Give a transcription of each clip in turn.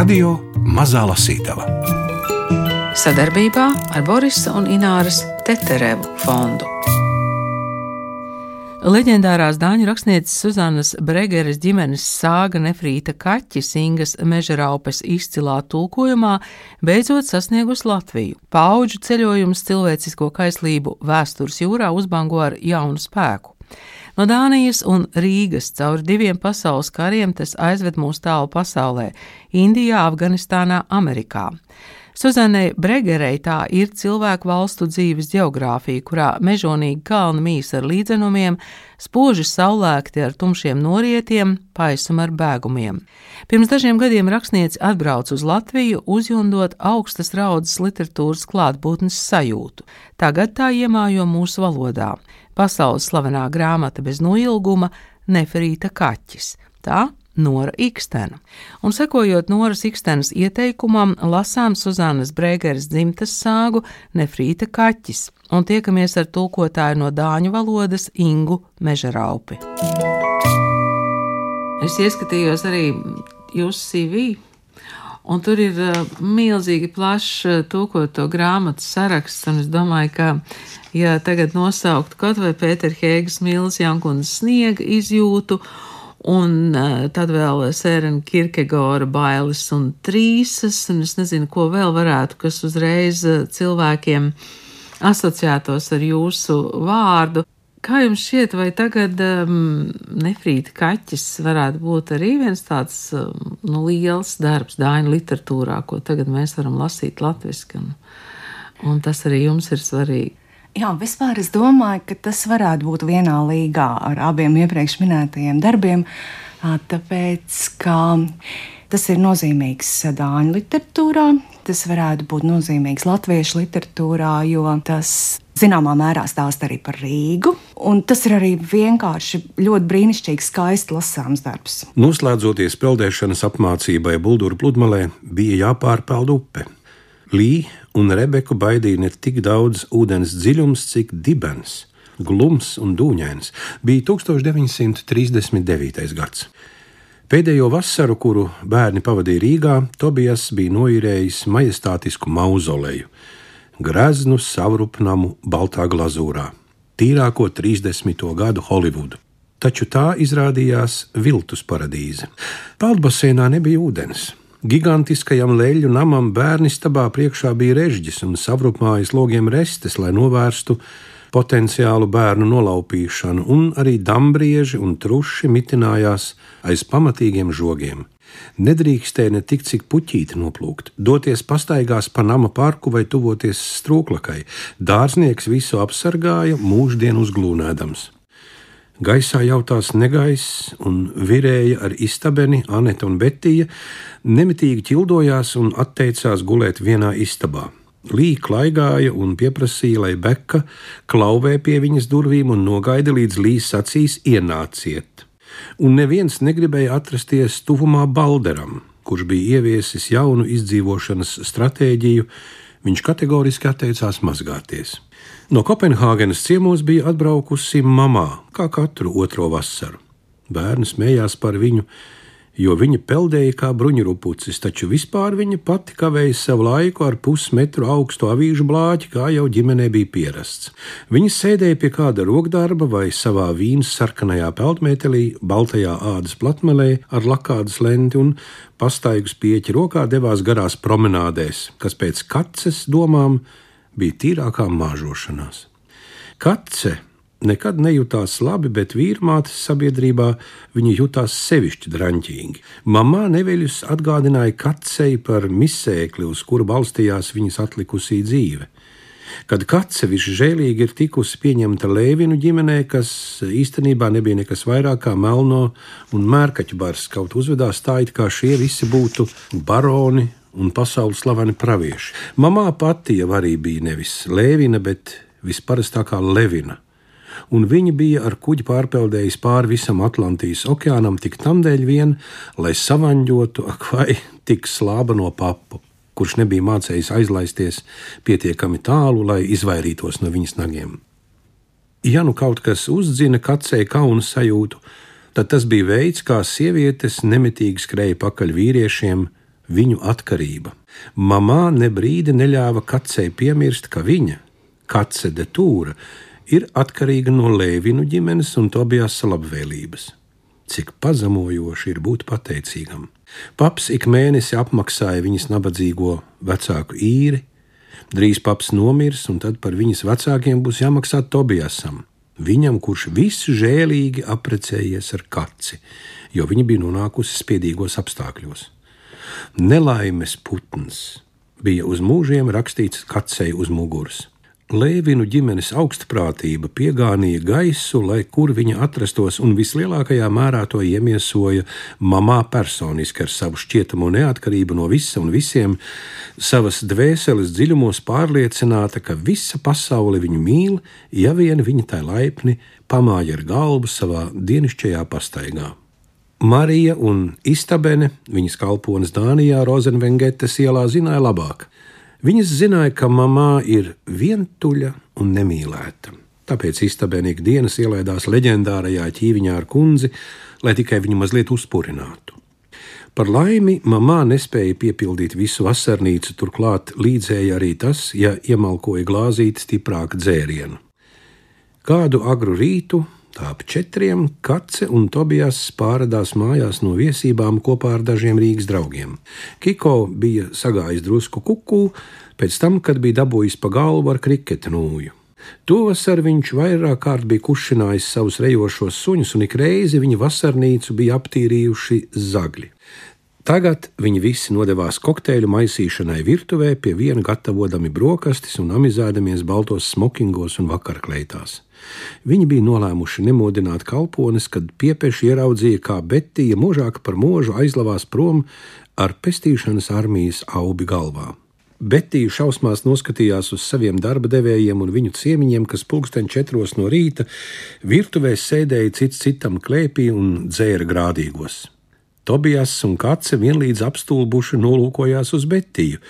Radio Mazā Lasītava sadarbībā ar Borisa un Ināras Teterevu fondu. Leģendārās dāņu rakstnieces Suzanas Bregeres ģimenes sāga Nefrīta Kaķis Ingas mežaraupes izcilā tulkojumā beidzot sasniegus Latviju. Paudžu ceļojums cilvēcisko kaislību vēstures jūrā uzbango ar jaunu spēku. No Dānijas un Rīgas cauri diviem pasaules kariem tas aizved mūs tālu pasaulē - Indijā, Afganistānā, Amerikā. Suzanai Bregerei tā ir cilvēku valstu dzīves geogrāfija, kurā mežonīgi kalni mīs ar līdzenumiem, spoži saulēkti ar tumšiem norietiem, paisum ar bēgumiem. Pirms dažiem gadiem rakstniece atbrauc uz Latviju, uzjundot augstas raudzes literatūras klātbūtnes sajūtu. Tagad tā iemājo mūsu valodā. Pasaules slavenā grāmata bez noilguma - Neferīta kaķis. Tā Nora Ikstena. Un sekojot Noras Ikstenas ieteikumam, lasām Suzānas Brēgeres dzimtas sāgu Nefrīta Kaķis un tiekamies ar tulkotāju no dāņu valodas Ingu Mežaraupi. Es ieskatījos arī jūsu CV. Un tur ir uh, milzīgi plašs uh, tūkoto grāmatu saraksts, un es domāju, ka, ja tagad nosauktu kaut vai Pēter Hēgas Mīlas Jankunas sniega izjūtu, Un uh, tad vēl Sērena Kirkegora bailes un trīsas, un es nezinu, ko vēl varētu, kas uzreiz cilvēkiem asociētos ar jūsu vārdu. Kā jums šķiet, vai tagad um, nefrīta kaķis varētu būt arī viens tāds um, nu, liels darbs dāņu literatūrā, ko tagad mēs varam lasīt latviski, un, un tas arī jums ir svarīgi? Jā, vispār es domāju, ka tas varētu būt vienā līgā ar abiem iepriekš minētajiem darbiem, tāpēc, ka tas ir nozīmīgs dāņu literatūrā, tas varētu būt nozīmīgs latviešu literatūrā, jo tas zināmā mērā stāsta arī par Rīgu. Tas ir arī vienkārši ļoti brīnišķīgs, skaists lasāms darbs. Noslēdzoties peldēšanas apmācībai Bulduru pludmalē, bija jāpārpeld upe. Lī un Rebeku baidīja ne tik daudz ūdens dziļums, cik dibens, glums un dūņains. Bija 1939. gads. Pēdējo vasaru, kuru bērni pavadīja Rīgā, Tobijas bija noīrējis majestātisku mauzoleju, greznu savrupnamu baltā glazūrā, tīrāko 30. gadu Holivudu. Taču tā izrādījās viltus paradīze. Peldbaseinā nebija ūdens. Gigantiskajam leļu namam bērnistabā priekšā bija režģis un savrupmājas logiem restes, lai novērstu potenciālu bērnu nolaupīšanu, un arī dambrieži un truši mitinājās aiz pamatīgiem žogiem. Nedrīkstēja ne tik cik puķīti noplūkt, doties pastaigās pa nama parku vai tuvoties strūklakai. Dārznieks visu apsargāja, mūždien uzglūnēdams. Gaisā jautās negaiss un virēja ar istabeni Aneta un Betija, nemitīgi ķildojās un atteicās gulēt vienā istabā. Līja klaigāja un pieprasīja, lai Beka klauvē pie viņas durvīm un nogaida līdz Līs acīs ienāciet. Un neviens negribēja atrasties tuvumā Balderam, kurš bija ieviesis jaunu izdzīvošanas stratēģiju, viņš kategoriski atteicās mazgāties. No Kopenhāgenes ciemos bija atbraukusi mamā, kā katru otro vasaru. Bērni smējās par viņu, jo viņa peldēja kā bruņurupucis, taču vispār viņa pati kavēja savu laiku ar pusmetru augstu avīžu blāķi, kā jau ģimenē bija pierasts. Viņa sēdēja pie kāda rokdarba vai savā vīnas sarkanajā peldmetelī, baltajā ādas platmelē ar lakādas lenti un pastaigus pieķi rokā devās garās promenādēs, kas pēc kaces domām bija tīrākā māžošanās. Kace nekad nejūtās labi, bet vīrmātes sabiedrībā viņa jutās sevišķi draņķīgi. Mamā neveļus atgādināja kacei par misēkli, uz kuru balstījās viņas atlikusī dzīve. Kad kace visžēlīgi ir tikusi pieņemta Lēvinu ģimenē, kas īstenībā nebija nekas vairāk kā melno un mērkaķu bars, kaut uzvedās tā, it kā šie visi būtu baroni un pasaules slaveni pravieši. Mamā pati jau arī bija nevis Lēvina, bet visparastākā Levina. Un viņa bija ar kuģi pārpeldējis pāri visam Atlantijas okeānam tik tam dēļ vien, lai savaņģotu, ak vai tik slāba no papu, kurš nebija mācējis aizlaisties pietiekami tālu, lai izvairītos no viņas nagiem. Ja nu kaut kas uzdzina kacē kaunu sajūtu, tad tas bija veids, kā sievietes nemitīgi skrēja pakaļ vīriešiem, viņu atkarība. Mamā ne brīdi neļāva kacei piemirst, ka viņa, kace de tūra, ir atkarīga no Lēvinu ģimenes un Tobijās labvēlības. Cik pazemojoši ir būt pateicīgam. Paps ik mēnesi apmaksāja viņas nabadzīgo vecāku īri, drīz paps nomirs, un tad par viņas vecākiem būs jāmaksā Tobijasam, viņam, kurš visu žēlīgi aprecējies ar kaci, jo viņa bija nonākusi spiedīgos apstākļos. Nelaimes putns bija uz mūžiem rakstīts kacei uz muguras. Lēvinu ģimenes augstprātība piegānīja gaisu, lai kur viņa atrastos, un vislielākajā mērā to iemiesoja mamā personiski ar savu šķietamo neatkarību no visa un visiem, savas dvēseles dziļumos pārliecināta, ka visa pasaule viņu mīl, ja vien viņa tai laipni pamāja ar galvu savā dienišķajā pastaigā. Marija un Istabene, viņas kalpones Dānijā, Rozenvengetes ielā, zināja labāk. Viņas zināja, ka mamā ir vientuļa un nemīlēta. Tāpēc istabēnī dienas ielaidās leģendārajā ķīviņā ar kundzi, lai tikai viņu mazliet uzpurinātu. Par laimi, mamā nespēja piepildīt visu vasarnīcu, turklāt līdzēja arī tas, ja iemalkoja glāzīti stiprāku dzērienu. Kādu agru rītu Tā ap četriem Kace un Tobijas pārādās mājās no viesībām kopā ar dažiem Rīgas draugiem. Kiko bija sagājis drusku kuku, pēc tam, kad bija dabūjis pa galvu ar kriketa nūju. Tovasar viņš vairāk kārt bija kušinājis savus rejošos suņus, un ik reizi viņa vasarnīcu bija aptīrījuši zagļi. Tagad viņi visi nodevās kokteļu maisīšanai virtuvē, pie viena gatavojami brokastis un amizēdamies baltos smokingos un vakarkleitās. Viņi bija nolēmuši nemodināt kalpones, kad piepeši ieraudzīja, kā Betija mūžāk par mūžu aizlavās prom ar pestīšanas armijas aubi galvā. Betija šausmās noskatījās uz saviem darba devējiem un viņu ciemiņiem, kas pulksten četros no rīta virtuvē sēdēja cits citam klēpī un dzēra grādīgos. Tobijas un Kace vienlīdz apstulbuši nolūkojās uz Betiju,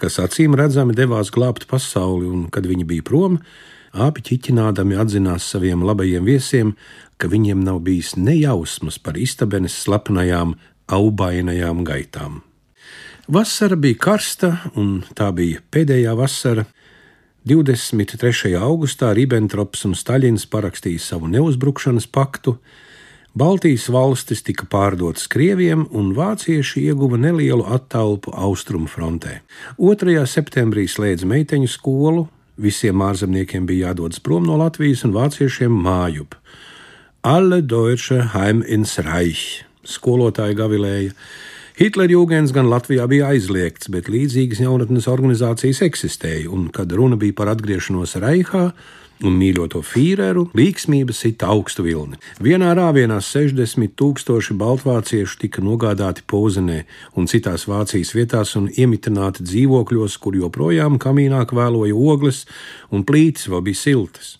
kas acīm redzami devās glābt pasauli, un, kad viņi bija prom, Abi ķiķinādami atzinās saviem labajiem viesiem, ka viņiem nav bijis nejausmas par istabenes slepenajām, aubainajām gaitām. Vasara bija karsta, un tā bija pēdējā vasara. 23. augustā Ribbentrops un Staļins parakstīja savu neuzbrukšanas paktu, Baltijas valstis tika pārdotas Krieviem, un vācieši ieguva nelielu attālpu austrumu frontē. 2. septembrī slēdz meiteņu skolu, Visiem ārzemniekiem bija jādodas prom no Latvijas un vāciešiem mājup. Alle Deutsche heim ins Reich, skolotāji gavilēja. Hitlerjūgens gan Latvijā bija aizliegts, bet līdzīgas jaunatnes organizācijas eksistēja, un, kad runa bija par atgriešanos Reihā, un mīļoto Fīreru līksmība sita augstu vilni. Vienā rāvienā 60 tūkstoši baltvāciešu tika nogādāti Pozenē un citās Vācijas vietās un iemitināti dzīvokļos, kur joprojām kamīnā kvēloja ogles un plītis vēl bija siltas.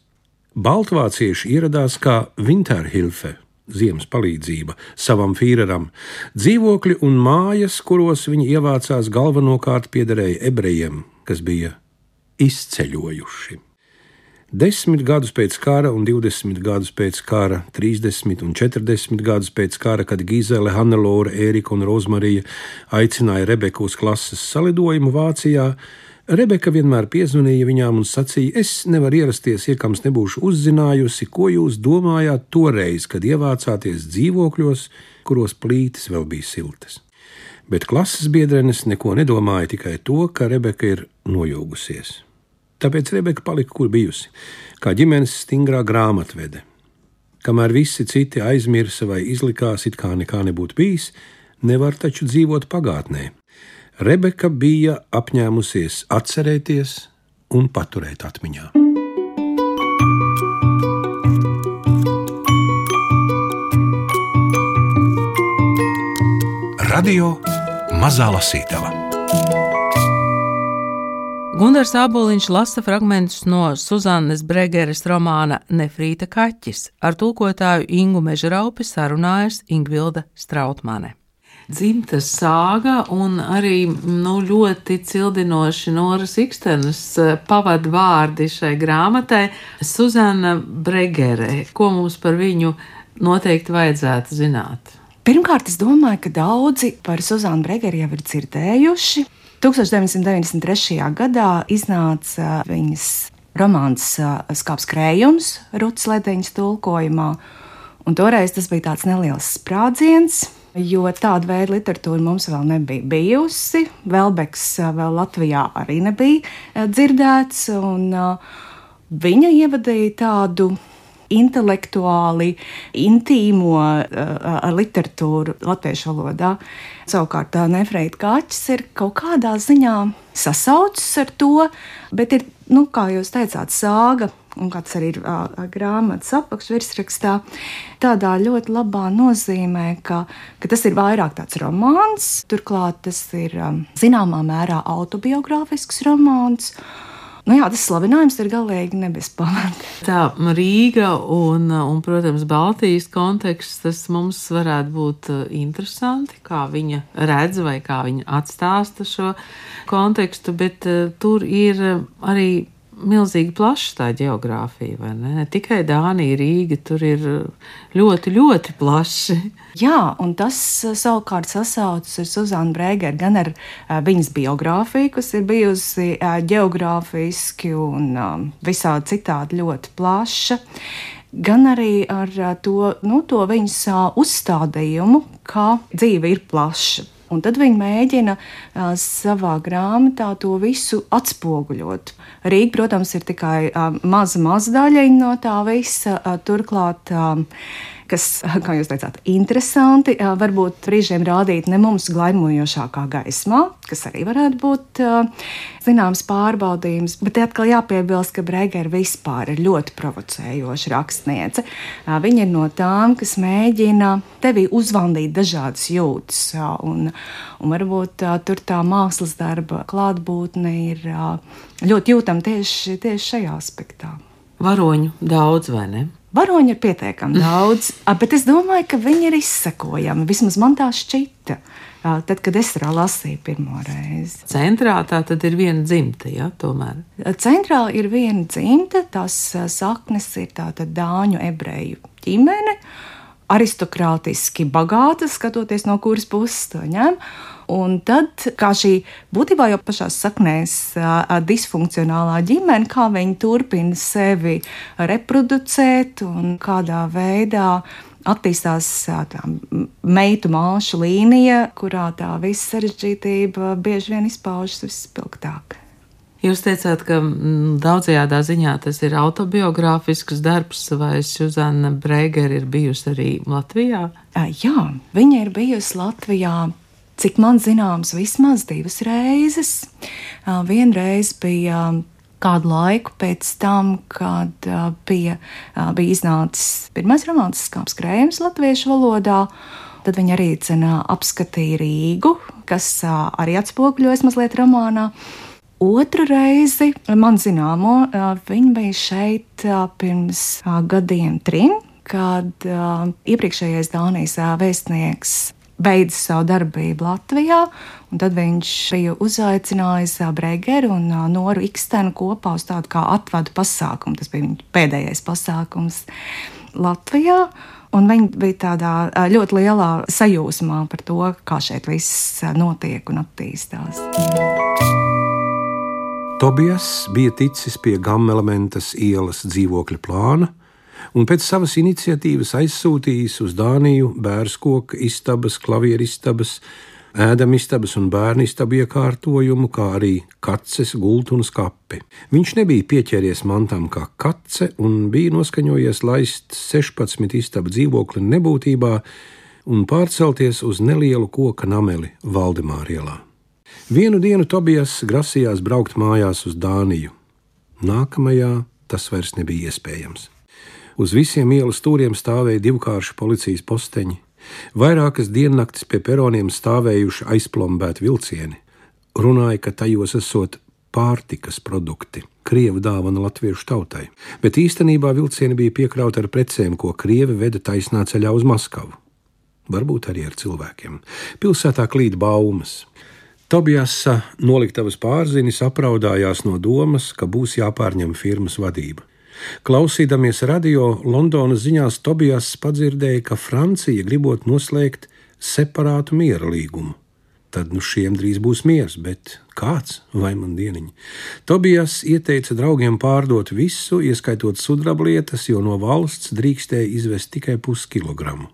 Baltvācieši ieradās kā Winterhilfe, ziemas palīdzība savam Fīreram. Dzīvokļi un mājas, kuros viņi ievācās, galvenokārt piederēja ebrejiem, kas bija izceļojuši. Desmit gadus pēc kara, un 20 gadus pēc kara, 30 un 40 gadus pēc kara, kad Gizele, Hannelore, Ērika un Rozmarija aicināja Rebeku uz klases salidojumu Vācijā, Rebeka vienmēr piezvanīja viņām un sacīja: Es nevaru ierasties, ja kams nebūšu uzzinājusi, ko jūs domājāt toreiz, kad ievācāties dzīvokļos, kuros plītis vēl bija siltas. Bet klases biedrenes neko nedomāja, tikai to, ka Rebeka ir nojūgusies. Tāpēc Rebeka palika, kur bijusi, kā ģimenes stingrā grāmatvede. Kamēr visi citi aizmirsa vai izlikās, it kā nekā nebūtu bijis, nevar taču dzīvot pagātnē. Rebeka bija apņēmusies atcerēties un paturēt atmiņā. Radio Mazā Lasītava Gunārs Aboliņš lasa fragmentus no Suzannes Bregeres romāna Nefrīta kaķis, ar tulkotāju Ingu Mežraupi sarunājas Ingvilda Strautmane. Dzimtas sāga un arī nu, ļoti cildinoši Noras Ikstenes eh, pavadu vārdi šai grāmatai Suzana Bregere. Ko mums par viņu noteikti vajadzētu zināt? Pirmkārt, es domāju, ka daudzi par Suzānu Bregeri jau ir dzirdējuši. 1993. gadā iznāca viņas romāns Skāps krējums, Rutas Ledeņas tulkojumā. Un toreiz tas bija tāds neliels sprādziens, jo tāda veida literatūra mums vēl nebija bijusi. Velbeks vēl Latvijā arī nebija dzirdēts, un viņa ievadīja tādu intelektuāli intīmo uh, literatūru latviešu valodā. Savukārt Nefreita Kāķis ir kaut kādā ziņā sasaucis ar to, bet ir, nu, kā jūs teicāt, sāga un kāds arī ir uh, grāmatas apakšvirsrakstā, tādā ļoti labā nozīmē, ka, ka tas ir vairāk tāds romāns, turklāt tas ir um, zināmā mērā autobiogrāfisks romāns. Nu jā, tas slavinājums ir galīgi nebezpamata. Tā Rīga un, un, protams, Baltijas konteksts, tas mums varētu būt interesanti, kā viņa redz vai kā viņa atstāsta šo kontekstu, bet uh, tur ir arī milzīgi plaša tā geogrāfija, vai ne? ne tikai Dānija, Rīga, tur ir ļoti, ļoti plaši. Jā, un tas uh, savukārt sasaucas ar Suzānu Brēgeru, gan ar uh, viņas biogrāfiju, kas ir bijusi geogrāfiski un um, visādi citādi ļoti plaša gan arī ar to, nu, to viņas uzstādījumu, ka dzīve ir plaša. Un tad viņi mēģina uh, savā grāmatā to visu atspoguļot. Rīga, protams, ir tikai uh, maza, maza daļiņa no tā visa. Uh, turklāt, uh, kas, kā jūs teicāt, interesanti, varbūt brīžiem rādīt ne mums glaimojošākā gaismā, kas arī varētu būt zināms pārbaudījums. Bet atkal jāpiebilst, ka Bregera vispār ir ļoti provocējoša rakstniece. Viņa ir no tām, kas mēģina tevi uzvandīt dažādas jūtas, un, un varbūt tur tā mākslas darba klātbūtne ir ļoti jūtama tieši, tieši šajā aspektā. Varoņu daudz vai ne? Varoņi ir pietiekami daudz, bet es domāju, ka viņi ir izsekojami. Vismaz man tā šķita. Tad, kad es lasīju pirmo reizi. Centrā tā tad ir viena dzimta, ja tomēr. Centrā ir viena dzimta, tās saknes ir tāda dāņu ebreju ģimene, aristokrātiski bagāta, skatoties no kuras puses to ņem. Un tad, kā šī būtībā jau pašā saknēs disfunkcionālā ģimene, kā viņi turpina sevi reproducēt un kādā veidā attīstās tā meitu māšu līnija, kurā tā visa sarežģītība bieži vien izpaužas vispilgtāk. Jūs teicāt, ka daudzajā ziņā tas ir autobiogrāfisks darbs, vai Suzana Breigere ir bijusi arī Latvijā? Jā, viņa ir bijusi Latvijā Cik man zināms, vismaz divas reizes. Vienreiz bija kādu laiku pēc tam, kad bija, bija iznācis pirmais romāns Skāps Krējums latviešu valodā. Tad viņi arī cenā, apskatīja Rīgu, kas arī atspoguļojas mazliet romānā. Otru reizi, man zināmo, viņi bija šeit pirms gadiem trim, kad iepriekšējais Dānijas vēstnieks beidza savu darbību Latvijā. Tad viņš bija uzaicinājis Bregeru un Noru Ikstenu kopā uz tādu kā atvadu pasākumu. Tas bija viņa pēdējais pasākums Latvijā. Un viņi bija tādā ļoti lielā sajūsmā par to, kā šeit viss notiek un attīstās. Tobijas bija ticis pie Gamelementas ielas dzīvokļa plāna, un pēc savas iniciatīvas aizsūtījis uz Dāniju bērskoka istabas, klavieristabas, ēdamistabas un bērnu istabu iekārtojumu, kā arī kaces, gultu un skapi. Viņš nebija pieķēries mantām kā kace un bija noskaņojies laist 16 istabu dzīvokli nebūtībā un pārcelties uz nelielu koka nameli Valdemārielā. Vienu dienu Tobijas grasījās braukt mājās uz Dāniju. Nākamajā tas vairs nebija iespējams. Uz visiem ielas stūriem stāvēja divkārši policijas posteņi. Vairākas diennaktis pie peroniem stāvējuši aizplombēti vilcieni. Runāja, ka tajos esot pārtikas produkti, krievu dāvana latviešu tautai, bet īstenībā vilcieni bija piekrauti ar precēm, ko krievi veda taisnā ceļā uz Maskavu. Varbūt arī ar cilvēkiem. Pilsētā klīd baumas. Tobijasa noliktavas pārzinis apraudājās no domas, ka būs jāpārņem firmas vadība. Klausīdamies radio Londonas ziņās, Tobijas padzirdēja, ka Francija gribot noslēgt separātu miera līgumu. Tad nu šiem drīz būs miers, bet kāds vai man dieniņi? Tobijas ieteica draugiem pārdot visu, ieskaitot sudrablietas, jo no valsts drīkstēja izvest tikai puskilogramu.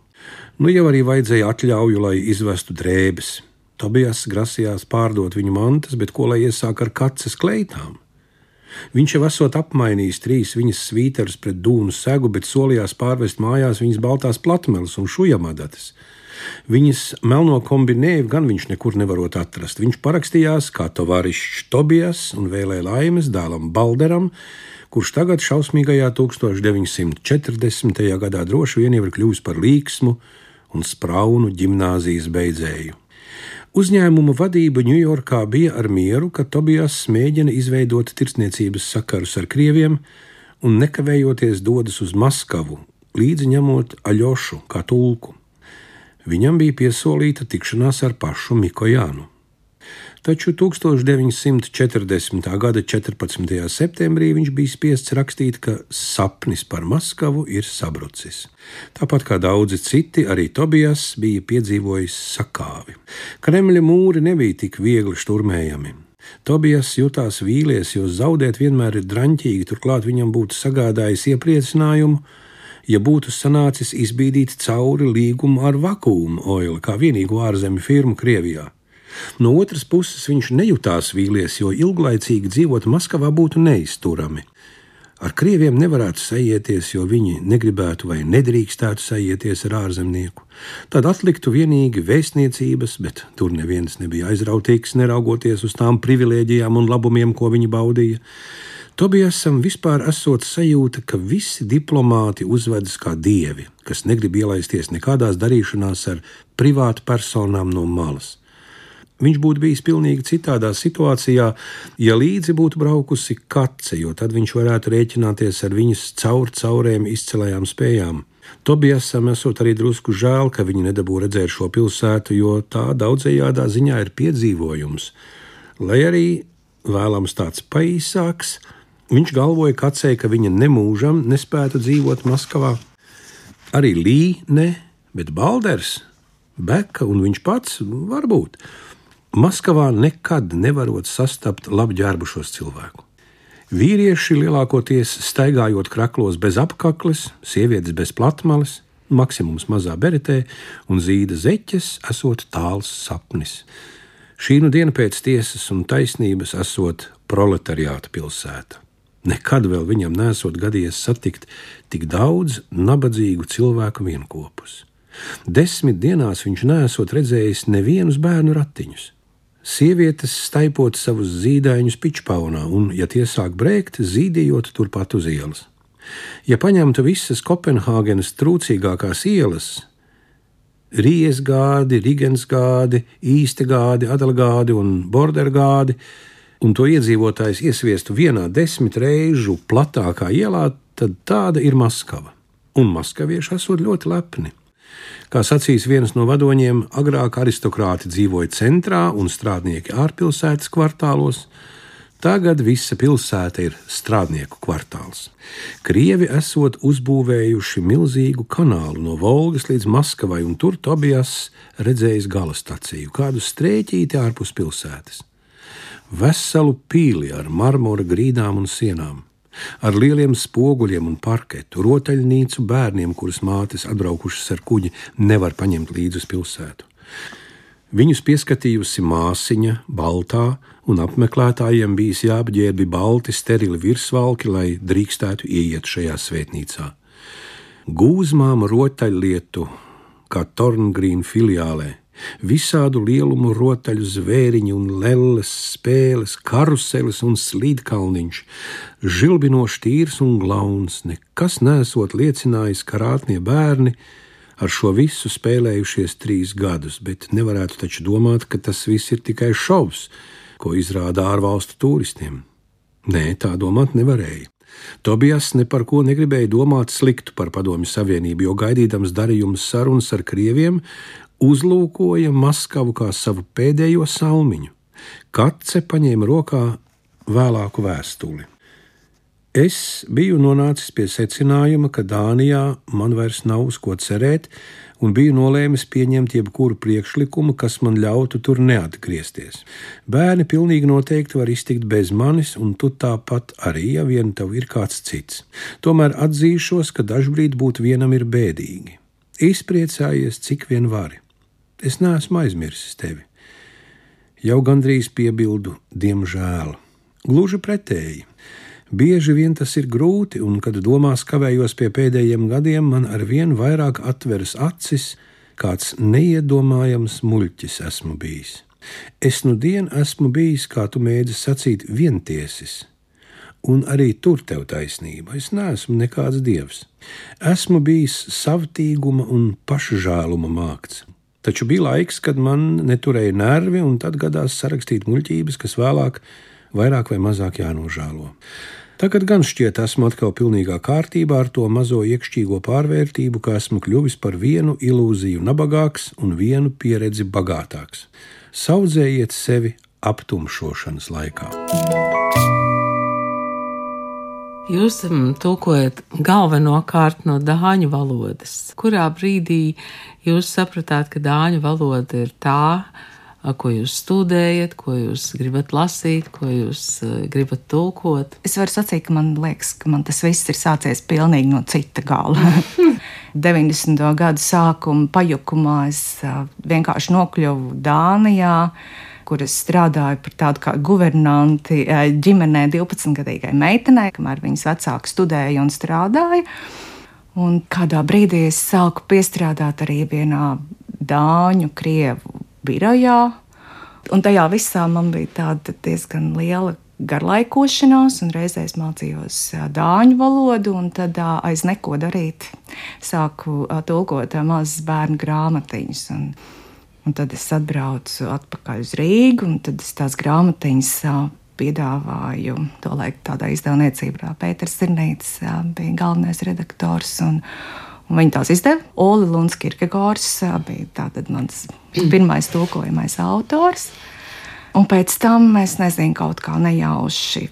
Nu jau arī vajadzēja atļauju, lai izvestu drēbes. Tobijas grasījās pārdot viņu mantas, bet ko lai iesāk ar kaces kleitām? Viņš jau esot apmainījis trīs viņas svīterus pret dūnu segu, bet solījās pārvest mājās viņas baltās platmeles un šujamadatas. Viņas melno kombinēju gan viņš nekur nevarot atrast. Viņš parakstījās kā tovarišķis Tobijas un vēlēja laimes dēlam Balderam, kurš tagad šausmīgajā 1940. gadā droši vien jau ir kļuvis par līksmu un spraunu ģimnāzijas beidzēju. Uzņēmuma vadība Ņujorkā bija ar mieru, ka Tobijas mēģina izveidot tirsniecības sakarus ar krieviem un nekavējoties dodas uz Maskavu, līdzi ņemot Aļošu kā tulku. Viņam bija piesolīta tikšanās ar pašu Mikojānu taču 1940. gada 14. septembrī viņš bija spiests rakstīt, ka sapnis par Maskavu ir sabrucis. Tāpat kā daudzi citi, arī Tobijas bija piedzīvojis sakāvi. Kremļa mūri nebija tik viegli šturmējami. Tobijas jutās vīlies, jo zaudēt vienmēr ir draņķīgi, turklāt viņam būtu sagādājis iepriecinājumu, ja būtu sanācis izbīdīt cauri līgumu ar Vakuum Oil kā vienīgo ārzemju firmu Krievijā. No otras puses, viņš nejūtās vīlies, jo ilglaicīgi dzīvot Maskavā būtu neizturami. Ar krieviem nevarētu sajieties, jo viņi negribētu vai nedrīkstētu sajieties ar ārzemnieku. Tad atliktu vienīgi vēstniecības, bet tur neviens nebija aizrautīgs, neraugoties uz tām privilēģijām un labumiem, ko viņi baudīja. Tobijasam vispār esot sajūta, ka visi diplomāti uzvedas kā dievi, kas negrib ielaisties nekādās darīšanās ar privātu personām no malas. Viņš būtu bijis pilnīgi citādā situācijā, ja līdzi būtu braukusi kace, jo tad viņš varētu rēķināties ar viņas caur caurēm izcelējām spējām. Tobijasam esot arī drusku žēl, ka viņi nedabū redzēt šo pilsētu, jo tā daudzējādā ziņā ir piedzīvojums. Lai arī vēlams tāds paīsāks, viņš galvoja kacē, ka viņa nemūžam nespētu dzīvot Maskavā. Arī Lī ne, bet Balders, Beka un viņš pats varbūt. Maskavā nekad nevarot sastapt labģērbušos cilvēku. Vīrieši lielākoties staigājot kraklos bez apakles, sievietes bez platmales, maksimums mazā beretē un zīda zeķes, esot tāls sapnis. Šī nu diena pēc tiesas un taisnības esot proletariāta pilsēta. Nekad vēl viņam nesot gadījies satikt tik daudz nabadzīgu cilvēku vienopus. Desmit dienās viņš nesot redzējis nevienus bērnu ratiņus. Sievietes staipot savus zīdaiņus pičpaunā un, ja tie sāk brēkt, zīdījot turpat uz ielas. Ja paņemtu visas Kopenhāgenes trūcīgākās ielas, Riesgādi, Rigensgādi, Īstegādi, Adalgādi un Bordergādi, un to iedzīvotājs iesviestu vienā desmit reižu platākā ielā, tad tāda ir Maskava. Un maskavieši esot ļoti lepni. Kā sacīs viens no vadoņiem, agrāk aristokrāti dzīvoja centrā un strādnieki ārpilsētas kvartālos. Tagad visa pilsēta ir strādnieku kvartāls. Krievi esot uzbūvējuši milzīgu kanālu no Volgas līdz Maskavai, un tur Tobijas redzējis gala staciju, kādu strēķīti ārpus pilsētas. Veselu pīli ar marmora grīdām un sienām ar lieliem spoguļiem un parketu, rotaļnīcu bērniem, kurus mātes atbraukušas ar kuģi nevar paņemt līdzi uz pilsētu. Viņus pieskatījusi māsiņa, baltā, un apmeklētājiem bijis jāapģērbi balti, sterili virsvalki, lai drīkstētu ieiet šajā svētnīcā. Gūzmām rotaļlietu, kā Torngrīna filiālē, Visādu lielumu rotaļu zvēriņu un lelles, spēles, karuseles un slīdkalniņš, žilbinošs tīrs un glauns, nekas nesot liecinājis, ka rātnie bērni ar šo visu spēlējušies trīs gadus, bet nevarētu taču domāt, ka tas viss ir tikai šovs, ko izrāda ārvalstu turistiem. Nē, tā domāt nevarēja. Tobijas ne par ko negribēja domāt sliktu par Padomju Savienību, jo gaidīdams darījumus sarunas ar krieviem, uzlūkoja Maskavu kā savu pēdējo salmiņu. Kace paņēma rokā vēlāku vēstuli. Es biju nonācis pie secinājuma, ka Dānijā man vairs nav uz ko cerēt, un biju nolēmis pieņemt jebkuru priekšlikumu, kas man ļautu tur neatgriezties. Bērni pilnīgi noteikti var iztikt bez manis, un tu tāpat arī, ja vien tev ir kāds cits. Tomēr atzīšos, ka dažbrīd būt vienam ir bēdīgi. Izpriecājies, cik vien vari. Es neesmu aizmirsis tevi. Jau gandrīz piebildu, diemžēl. Gluži pretēji. Bieži vien tas ir grūti, un, kad domās kavējos pie pēdējiem gadiem, man ar vien vairāk atveras acis, kāds neiedomājams muļķis esmu bijis. Es nu dien esmu bijis, kā tu mēdzi sacīt, vientiesis, un arī tur tev taisnība. Es neesmu nekāds dievs. Esmu bijis savtīguma un pašžēluma mākts. Taču bija laiks, kad man neturēja nervi, un tad gadās sarakstīt muļķības, kas vēlāk vairāk vai mazāk jānožēlo. Tagad gan šķiet, esmu atkal pilnīgā kārtībā ar to mazo iekšķīgo pārvērtību, ka esmu kļuvis par vienu ilūziju nabagāks un vienu pieredzi bagātāks. Saudzējiet sevi aptumšošanas laikā. Jūs um, tulkojat galvenokārt no dāņu valodas. Kurā brīdī jūs sapratāt, ka dāņu valoda ir tā, ko jūs studējat, ko jūs gribat lasīt, ko jūs gribat tulkot? Es varu sacīt, ka man liekas, ka man tas viss ir sācies pilnīgi no cita gala. 90. gadu sākuma pajukumā es vienkārši nokļuvu Dānijā kur es strādāju par tādu kā guvernanti ģimenē 12-gadīgai meitenei, kamēr viņas vecāki studēja un strādāja. Un kādā brīdī es sāku piestrādāt arī vienā dāņu, krievu birojā. Un tajā visā man bija tāda diezgan liela garlaikošanās, un reizēs mācījos dāņu valodu, un tad aiz neko darīt sāku tulkot mazas bērnu grāmatiņas. Un, un tad es atbraucu atpakaļ uz Rīgu, un tad es tās grāmatiņas piedāvāju. Tolaik tādā izdevniecībā Pēters Sirnītis bija galvenais redaktors. Un, un viņi tās izdeva. Oli Luns Kirkegors bija mans pirmais tulkojamais autors. Un pēc tam es nezinu, kaut kā nejauši.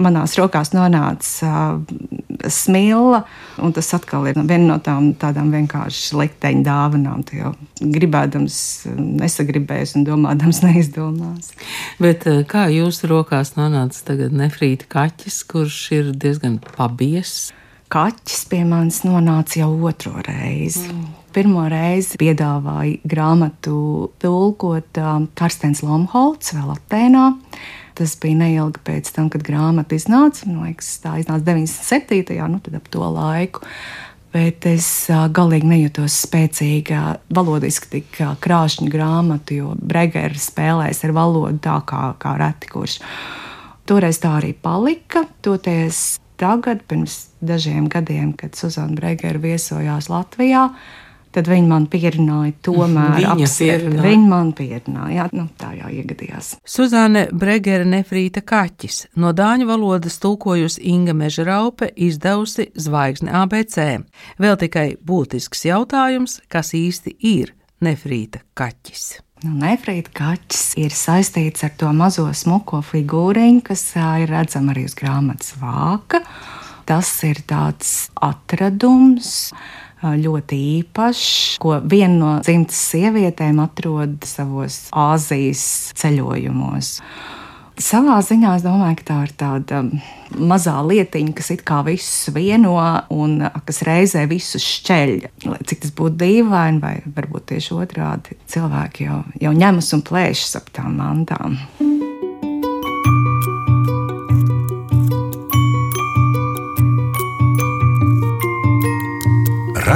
Manās rokās nonāca uh, smila, un tas atkal ir viena no tām tādām vienkārši likteņa dāvanām. Tu jau gribēdams, nesagribēs un domādams neizdomās. Bet kā jūsu rokās nonāca tagad nefrīta kaķis, kurš ir diezgan pabies? kaķis pie manis nonāca jau otro reizi. Mm. Pirmo reizi piedāvāja grāmatu tulkot um, Karstens Lomholts vēl Atēnā. Tas bija neilgi pēc tam, kad grāmata iznāca. Man liekas, tā iznāca 97. Jā, nu tad ap to laiku. Bet es galīgi nejūtos spēcīga, valodiski tik krāšņa grāmata, jo Bregera spēlēs ar valodu tā kā, kā reti kurš. Toreiz tā arī palika. Toties tagad, pirms dažiem gadiem, kad Suzana Bregera viesojās Latvijā, tad viņi man pierunāja, tomēr apsvērt. Viņi man pierunāja, nu, tā jau iegadījās. Suzane Bregera nefrīta kaķis, no dāņu valodas tulkojusi Inga Mežraupe, izdevusi zvaigzni ABC. Vēl tikai būtisks jautājums, kas īsti ir nefrīta kaķis. Nu, Nefrīta kaķis ir saistīts ar to mazo smuko figūriņu, kas ir redzama arī uz grāmatas vāka. Tas ir tāds atradums, ļoti īpašs, ko viena no dzimtas sievietēm atrod savos Āzijas ceļojumos. Savā ziņā es domāju, ka tā ir tāda mazā lietiņa, kas it kā visus vieno un kas reizē visus šķeļ. Lai cik tas būtu dīvaini, vai varbūt tieši otrādi, cilvēki jau, jau ņemas un plēšas ap tām mantām.